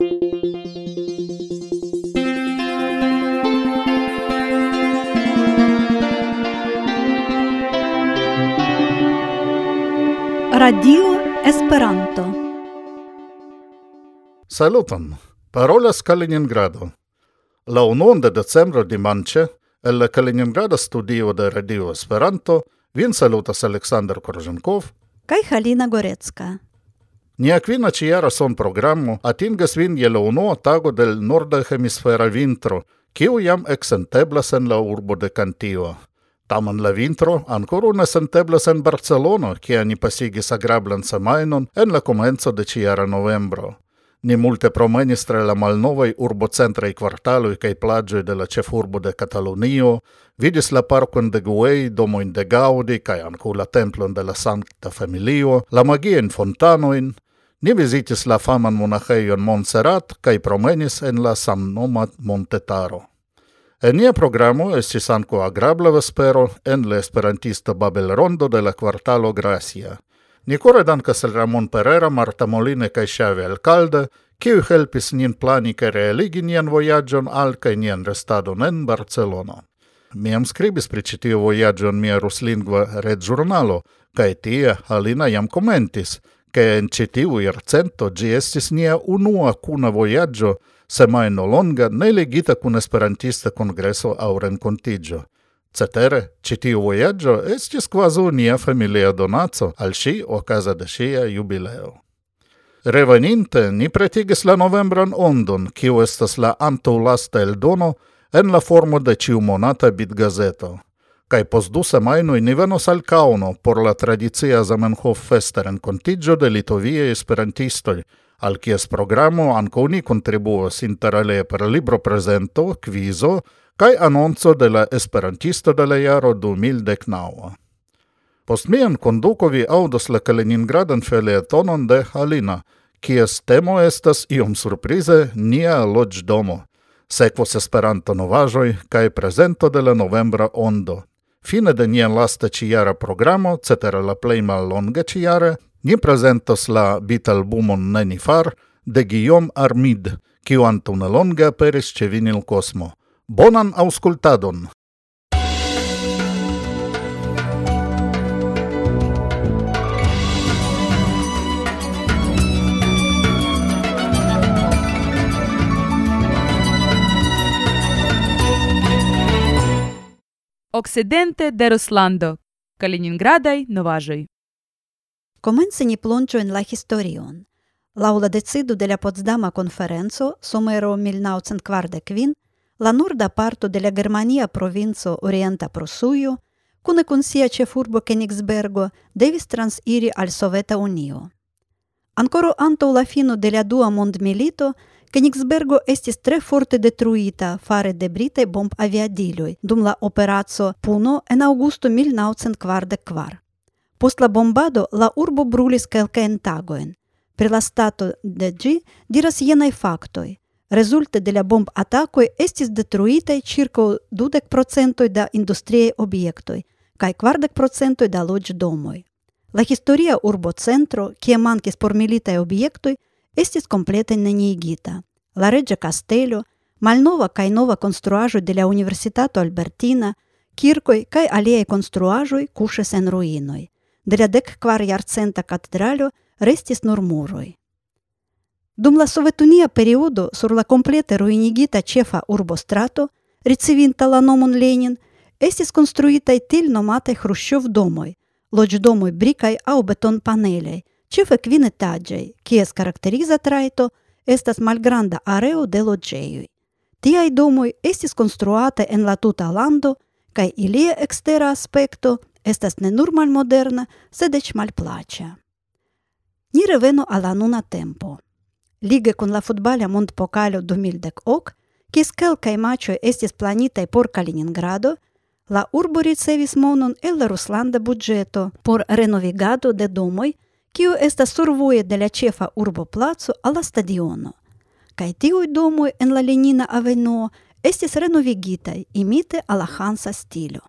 Radio Esperanto. Saluton. Parolas Kaliningrado. La unonda decembro dimanche, el la Kaliningrada studio de Radio Esperanto vin salutas Aleksandr Korzenkov kaj Halina Gorecka. Nia ci ciara son programmo atingas vin je la unua tago del norda hemisfera vintro, kiu jam exenteblas en la urbo de Cantio. Tamen la vintro ancora ne senteblas en Barcelona, kie ni pasigis agrablan semainon en la comenzo de ciara novembro. Ni multe promenis tra la malnovai urbocentraj kvartaloj cae plagioi de la cefurbo de Catalonio, vidis la parcon de Guei, domoin de Gaudi cae ancu la templon de la Sancta Familio, la magien fontanoin, Ni visitis la faman monacheion Montserrat kai promenis en la samnoma montetaro. En nia programo estis ankaŭ agrabla vespero en la esperantista Babelrondo de la Quartalo Gracia. Ni kore dankas al Ramon Pereira, Marta Moline kai Xavi Alcalde, kiu helpis nin plani kai realigi nian vojaĝon al kai nian restadon en Barcelona. Mi am scribis pri citiu tiu mia ruslingua red giornalo, kai tie Alina jam komentis – che in citiu ircento gi estis nia unua cuna voyaggio semaino longa ne legita cun esperantista congresso au rencontigio. Cetere, citiu voyaggio estis quasu nia familia donaco al o ocasa de sia jubileo. Reveninte, ni pretigis la novembran ondon, kiu estas la antaulasta eldono en la formo de ciu monata bitgazeto kai pos du semainoi ni venos al Kauno por la tradizia Zamenhof festa rencontigio de Litovie Esperantistoi, al kies programo anco ni contribuos interale per libro presento, quizo, kai annonzo de la Esperantisto de la jaro 2019. Post mian conduco vi audos la Kaliningradan felietonon de Halina, kies temo estas iom surprize nia loĝdomo. Sekvos Esperanto novaĵoj kaj prezento de la novembra ondo. Fine de nia lasta ciara programo, cetera la plei mal longa ciara, ni presentos la bitalbumon Nenifar de Guillaume Armid, kiu longa aperis ce Vinil cosmo. Bonan auscultadon! Occidente de Ruslando, Kaliningradai novaĵoj. Komence ni plonĝu en la historion. Laŭ la decido de la Potsdama konferenco somero 1940 la norda parto de la Germania provinco Orienta Prusuio, cune con sia cefurbo Königsbergo, devis transiri al Soveta Unio. Ancora anto la fino de la dua mondmilito, Königsbergo estis tre forte detruita fare de britaj bomb aviadiloj dum la operaco Puno en augusto 1944. Post la bombado la urbo brulis kelkajn tagojn. Pri la stato de ĝi diras jenaj faktoj. Rezulte de la bomb-atakoj estis detruitaj ĉirkaŭ dudek procentoj da industriaj objektoj kaj kvardek procentoj da loĝdomoj. La historia urbo centro, kie mankis por militaj objektoj, estis complete neniigita. La regia castello, malnova kaj nova construajo de la Universitato Albertina, kirkoi kai aliei construajoi kuŝas en ruinoi. De la dec quar jarcenta catedralo restis nur muroi. Dum la sovetunia periodo sur la komplete ruinigita cefa urbostrato, ricevinta la nomon Lenin, estis konstruitaj tiel nomataj Hruŝĉov-domoj, loĝdomoj brikaj beton betonpanelaj, Ĉefe kvin etaĝaj, kies karakteriza trajto estas malgranda areo de loĝejoj. Tiaj domoj estis konstruataj en la tuta lando kaj ilia ekstera aspekto estas ne nur malmoderna, sed eĉ malplaĉa. Ni revenu al la nuna tempo. Lige kun la futbala mondpokalo 2010, kies kelkaj maĉoj estis planitaj por Kaliningrado, la urbo ricevis monon el la ruslanda budĝeto por renovigado de domoj kiu estas survoje de la ĉefa urboplaco al la stadiono. Kaj tiuj domoj en la Lenina aveno estis renovigitaj imite al la hansa stilo.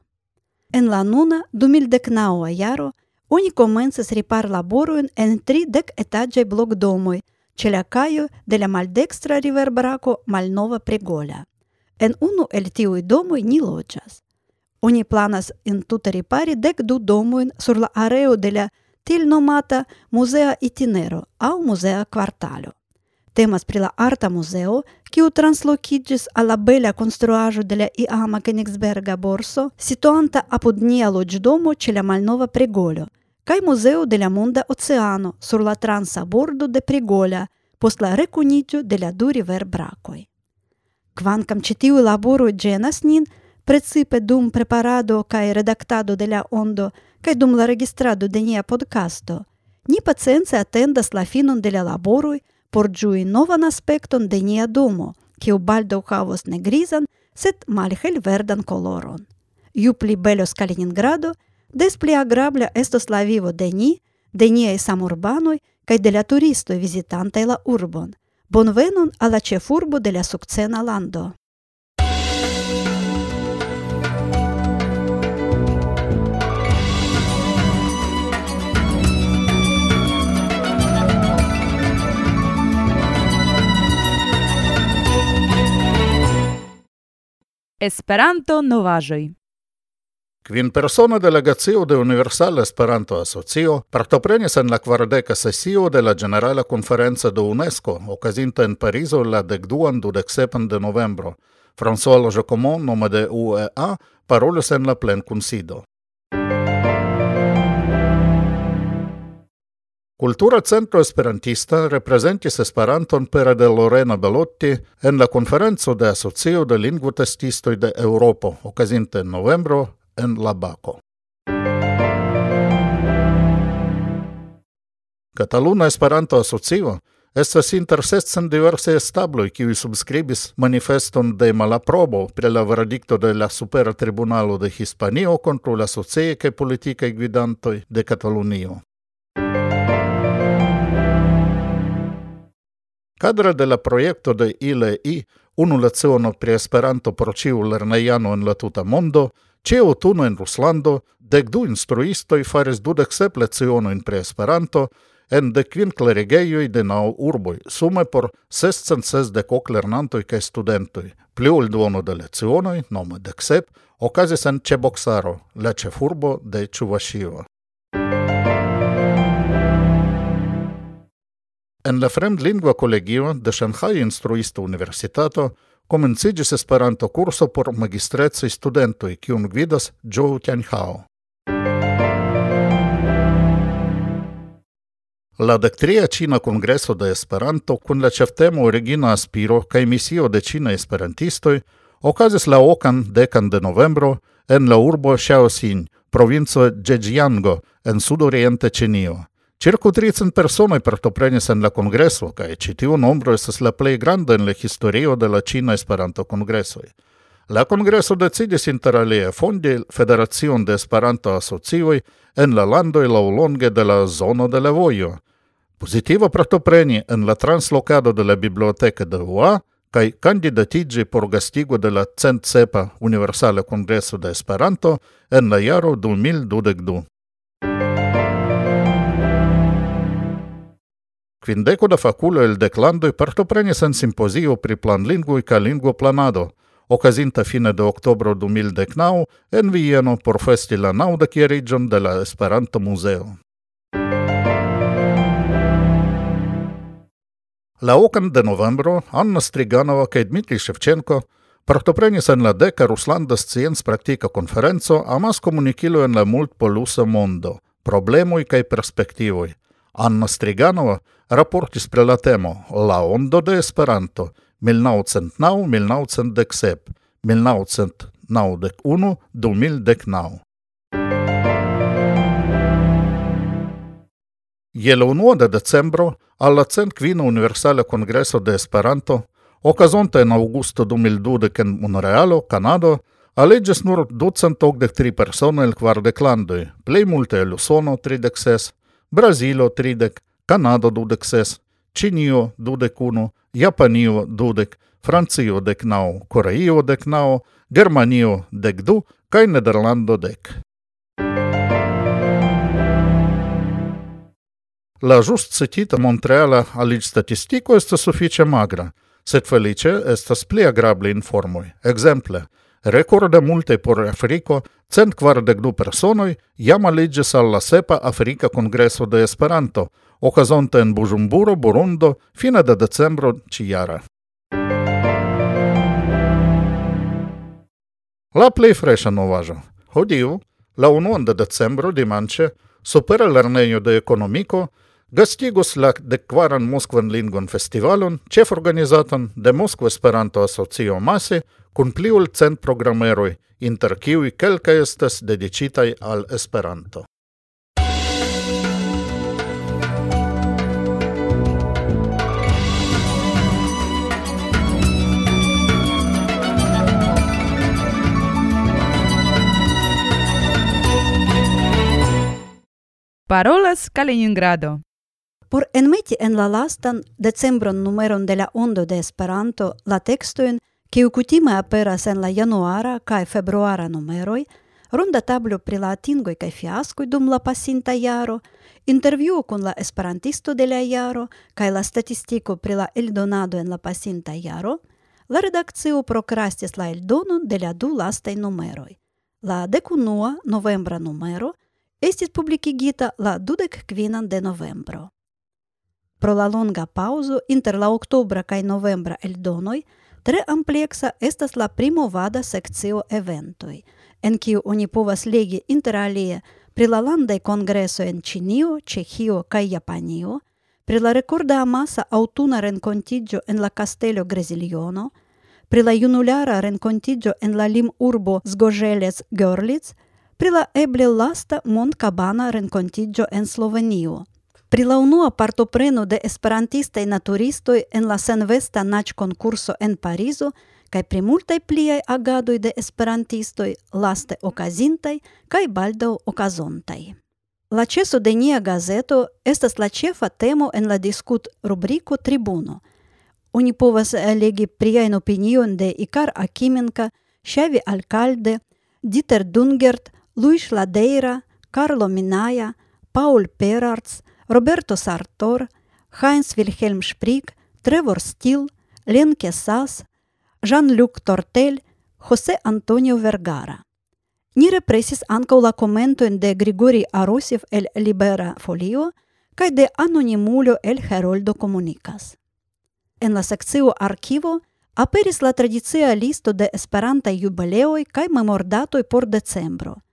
En la nuna 2019 jaro oni komencis riparlaborojn en tri dek-etaĝaj blokdomoj ĉe la kajo de la maldekstra riverbrako Malnova Pregola. En unu el tiuj domoj ni loĝas. Oni planas entute ripari dek du domojn sur la areo de la tiel nomata Musea itinero au Musea Quartalo. Temas pri la arta muzeo, kiu translokiĝis al la bela konstruaĵo de la iama Königsberga borso, situanta apud nia loĝdomo ĉe la malnova Pregolo, kaj muzeo de la monda oceano sur la transa bordo de Pregola, post la rekuniĝo de la du riverbrakoj. Kvankam ĉi tiuj laboroj ĝenas nin, precipe dum preparado kaj redaktado de la ondo kaj dum la registrado de nia podcasto, ni pacience atendas la finon de la laboroj por giui novan aspecton de nia domo, kiu baldo havos ne grizan, sed malhel verdan coloron. Ju pli belos Kaliningrado, des pli agrabla estos la vivo de ni, de niei samurbanoi, kai de la turistoi visitantai la urbon. Bonvenon de la lando. Esperanto novaĵoj. Kvin persona delegacio de Universala Esperanto Asocio partoprenis en la kvardeka sesio de la Generala Konferenco de UNESCO, okazinta en Parizo la dekduan dudeksepon de novembro. François Lojocomon, nome de UEA, parolis en la plenkunsido. Cultura Centro Esperantista representis Esperanton pere de Lorena Belotti en la conferenzo de Asocio de Lingvotestistoi de Europo, ocasinte en novembro en Labaco. Cataluna Esperanto Asocio estas inter sestcent diverse establoi qui subscribis manifeston de malaprobo pre la verdicto de la Supera Tribunalo de Hispanio contra la socie che politicae guidantoi de Catalunio. Cadra della proiecto de ILI, unul leciono pri Esperanto pro ĉiu lernejano en la tuta mondo, ĉe aŭtuno en Ruslando, dek du instruistoj faris dudek sep lecionojn pri Esperanto en dekkvin klerigejoj de naŭ urboj, sume por sescent sesdek ok lernantoj kaj studentoj. Pli ol duono de lecionoj, nome dek sep, okazis en Ĉeboksaro, la ĉefurbo de Ĉuvaŝio. En la Fremdlingva collegio de Shanghai Instruista Universitato comencigis Esperanto-kurso por magistrezzi studentoj, kiun gvidas Zhou Tianhao. La dectria Cina Kongreso de Esperanto kun la ĉeftemo Regina aspiro kaj misio de Cina esperantistoj okazis la ocan decan de novembro en la urbo Shaoxing, provinco Zhejiango en sudoriente Cinio. Circo 300 personoi partoprenis en la congreso, kaj ĉi tiu nombro estas la plej granda en la historio de la Cina Esperanto-kongresoj. La kongreso decidis interalie fondi Federacion de Esperanto-asocioj en la landoj laulonge de la zono de la vojo. Pozitiva partopreni en la translokado de la biblioteca de UA kaj candidatigi por gastigo de la centsepa Universala Kongreso de Esperanto en la jaro 2022. Quindecul de faculă el declandui e partoprenis în simpoziu pri planlingui e ca lingvo planado, okazinta fine de oktobro 2019 en Vieno por festi la naŭdekieriĝon de la Esperanto Muzeo. La okan de novembro Anna Striganova kaj Dmitrij Ševčenko partoprenis en la deka ruslanda sciencpraktika konferenco amas komunikilo en la multpolusa mondo, problemoj kaj perspektivoj. Anna Striganova – Raportis pri la temo La ondo de Esperanto, 1909, 1910, 1991, 2009. Je la 1 de decembro alla Centquina Universale Congreso de Esperanto, ocazonta en augusto 2012 en Monrealo, Kanado, aleges nur ducentog de tri persone el kvardeklandoj, plej multe el Usono 36, Brazilo 30, Canada dudek ses, Ĉinio dudek unu, Japanio dudek, Francio dek nau, Koreio dek nau, Germanio dek du kai Nederlando dek. La just citita Montreala aligstatistiko esta suffice magra, sed felice estas pli agrable informoi. Ekzemple, Recorde multe por Afriko, centkvar de du personoj jam aliĝis al la sepa Afrika Kongreso de Esperanto, okazonta en Bujumburo, Burundo, fine de decembro ĉijara. La plej freŝa novaĵo. Hodiaŭ, la unuan de decembro dimanĉe, super lernejo de ekonomiko gastigus la dekvaran Moskvan lingvon festivalon, ĉeforganizatan de Moskva Esperanto Asocio Masi, kun pli ol cent programeroj, inter kiuj kelkaj estas dediĉitaj al Esperanto. Parolas Kaliningrado. Por enmeti en la lastan decembron numeron de la ondo de Esperanto la tekstojn kiu kutime aperas en la januara kaj februara numeroj, ronda tablo pri la atingoj kaj fiaskoj dum la pasinta jaro, intervjuo kun la esperantisto de la jaro kaj la statistiko pri la eldonado en la pasinta jaro, la redakcio prokrastis la eldonon de la du lastaj numeroj. La dekunua novembra numero estis publikigita la dudek kvinan de novembro. Pro la longa pauzo inter la oktobra kaj novembra eldonoj – Tre ampleksa estas la primovada sekcio eventoj, en kiu oni povas legi interalie pri la landaj kongresoj en Ĉinio, Ĉeĥio kaj Japanio, pri la rekorda amasa aŭtuna renkontiĝo en la kastelo Greziliono, pri la junulara renkontiĝo en la limurbo Zgoželec Görlitz, pri la eble lasta Montkabana renkontiĝo en Slovenio – Pri la unua partopreno de esperantistaj naturistoj en la senvesta naĉ-konkurso en Parizo kaj pri multaj pliaj agadoj de esperantistoj laste okazintaj kaj baldaŭ okazontaj. La ĉeso de nia gazeto estas la ĉefa temo en la diskut rubriko Tribuno. Oni povas legi priajn opiniojn de Ikar Akimenka, Xavi Alcalde, Dieter Dungert, Luis Ladeira, Carlo Minaya, Paul Perarts, Roberto Sartor, Heinz Wilhelm Sprick, Trevor Steele, Lenke Sass, Jean-Luc Tortel, José Antonio Vergara. Ni represis ankaŭ la komentojn de Grigori Arosiev el Libera Folio kaj de anonimulo el Heroldo Komunikas. En la sekcio Arkivo aperis la tradicia listo de esperantaj jubileoj kaj memordatoj por decembro –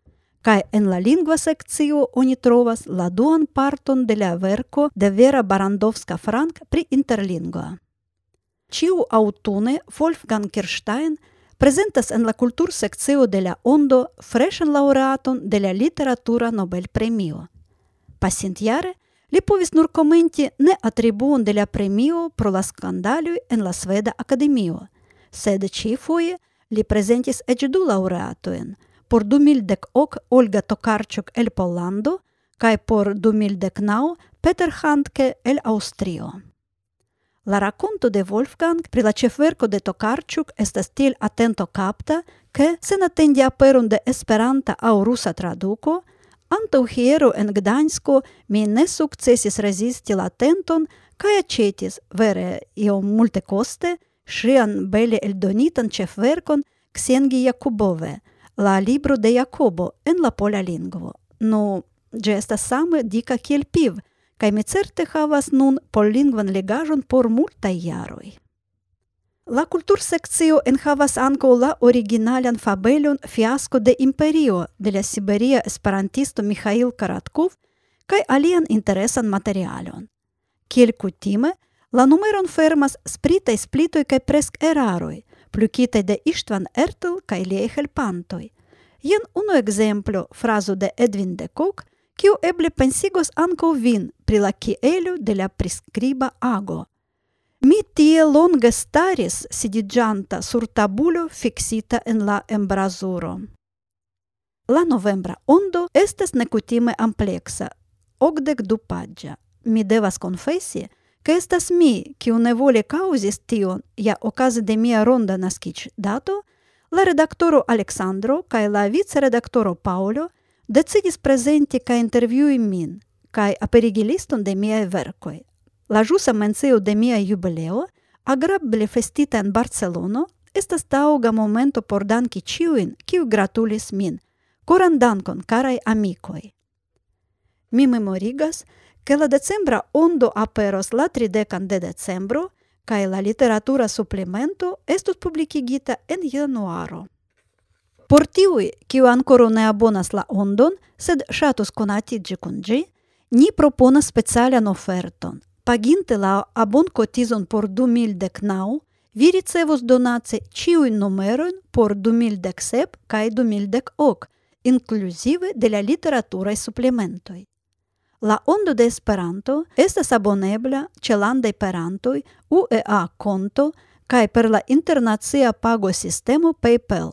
Kai en la lingua sekcio oni trovas la duan parton de la verko de Vera Barandowska-Frank pri interlingua. Ciu autune Wolfgang Kirstein prezentas en la kultur sekcio de la Ondo freshen laureaton de la literatura Nobel premio. Pasintiare li povis nur komenti ne atribuon de la premio pro la skandaloj en la Sveda Akademio, sed ĉifoje li prezentis eĉ du laureatojn – por 2018 Olga Tokarczuk el Pollando kaj por 2019 Петер Хантке ел Austrio. La racconto de Wolfgang pri la ĉefverko de Tokarczuk estas tiel atento kapta, ke sen atendi aperon de Esperanta aŭ rusa traduko, antaŭ hiero en Gdansko mi ne sukcesis rezisti la atenton kaj aĉetis vere iom multekoste ŝian bele eldonitan ĉefverkon Ksengi Jakubove – la libro de Jacobo en la pola lingvo. No, ĝi estas same dika kiel piv, kaj mi certe havas nun pollingvan legaĵon por multaj jaroj. La kultursekcio enhavas ankaŭ la originalan fabelon Fiasko de Imperio de la siberia esperantisto Михаил Karatkov kaj alian interesan materialon. Kiel kutime, la numeron fermas spritaj splitoj kaj presk eraroj, plukite de Istvan Ertel kaj liaj helpantoj. Jen unu ekzemplo frazo de Edwin de Kock, kiu eble pensigos ankaŭ vin pri la kielo de la priskriba ago. Mi tie longe staris sidiĝanta sur tabulo fiksita en la embrazuro. La novembra ondo estas nekutime ampleksa, okdek du paĝa. Mi devas konfesi, Ke estas mi, kiu nevole kaŭzis tion, ja okaze de mia ronda naskiĝdato, la redaktoro Aleksandro kaj la viceredaktoro Paolo decidis prezenti kaj intervjui min kaj aperigi liston de miaj verkoj. La ĵusa mencio de mia jubileo, agrable festita en Barcelono, estas taŭga momento por danki ĉiujn, kiu gratulis min. Koran dankon, karaj amikoj! Mi memorigas, che la decembra ondo aperos la 30 de decembro cae la literatura supplemento estus publicigita en januaro. Por tiui, kiu ancora ne abonas la ondon, sed shatus conatigi con gi, ni proponas specialian oferton. Paginte la abon cotizon por 2019, vi ricevos donace ciui numeroin por 2017 cae 2018, inclusive de la literaturae supplementoi. La Ondo de Esperanto estas abonebla ĉe landaj parantoj UEA konto kaj per la internacia pagosistemo PayPal.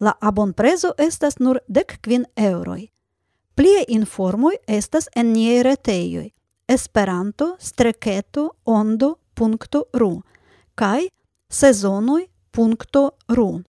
La abonprezo estas nur dek kvin eŭroj. Plie informoj estas en niaj retejoj esperanto-ondo.ru kaj sezonoj.ru.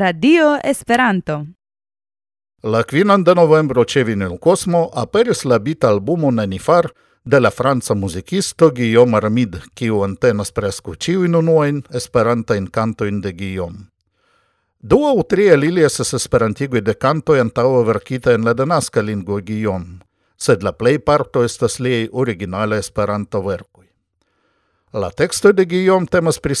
Radio Esperanto. La kvinan de novembro ĉe Vinil Kosmo aperis la bita albumo Nenifar de la franca muzikisto Guillaume Armid, kiu in unuain esperanta in canto kantojn de Guillaume. Du aŭ tri el ili estas esperantigoj de kantoj antaŭe verkita en la denaska lingvo Guillaume, sed la plejparto estas liei originale esperanto vercui. La texto de Guillaume temas pri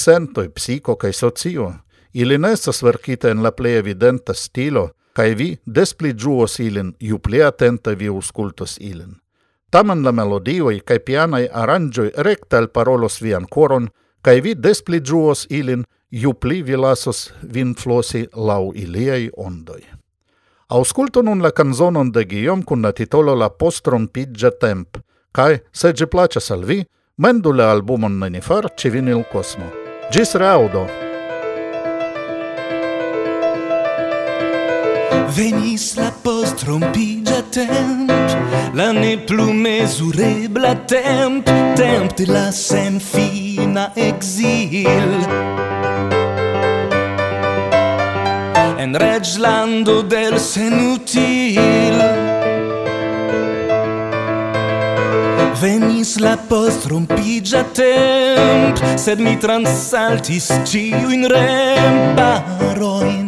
psico cae kaj socio, Ili ne estas verkita en la plej evidenta stilo, kaj vi des pli ĝuos ilin, ju pli atente vi aŭskultos ilin. Tamen la melodioj kaj pianaj aranĝoj rekte alparolos vian koron, kaj vi des pli ĝuos ilin, ju pli vi lasos vin flosi laŭ iliaj ondoj. Ausculto nun la canzonon de Guillaume kun la titolo La postrompigia temp, kai, se gi placas al vi, mendu la albumon nenifar ci vini cosmo. Gis reaudo! Venis la post rompigia temp La ne plu mesurebla temp Temp de la sen fina exil. En reglando del senutil. Venis la post rompigia temp Sed mi transaltis ciu in rem paroi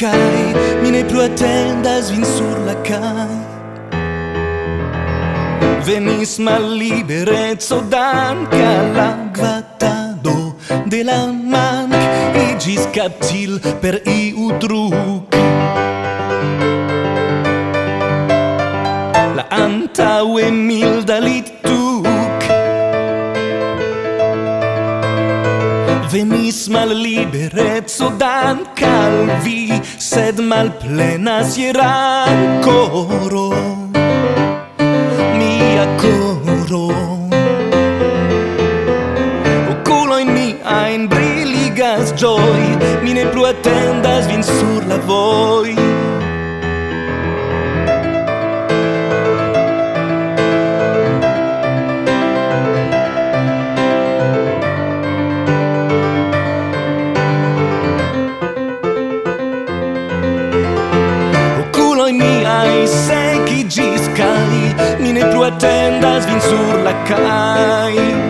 kai mi ne plu attendas vin sur la kai venis mal liberezzo danca la gvatado de la manc igis captil per iu truc la antaue milda lit Venis mal liberezzo dan calvi Sed mal plenas jeran coro Mia coro. Oculoin miain briligas joy Mi ne plu attendas vin sur la voi. a tendas vin sur la kai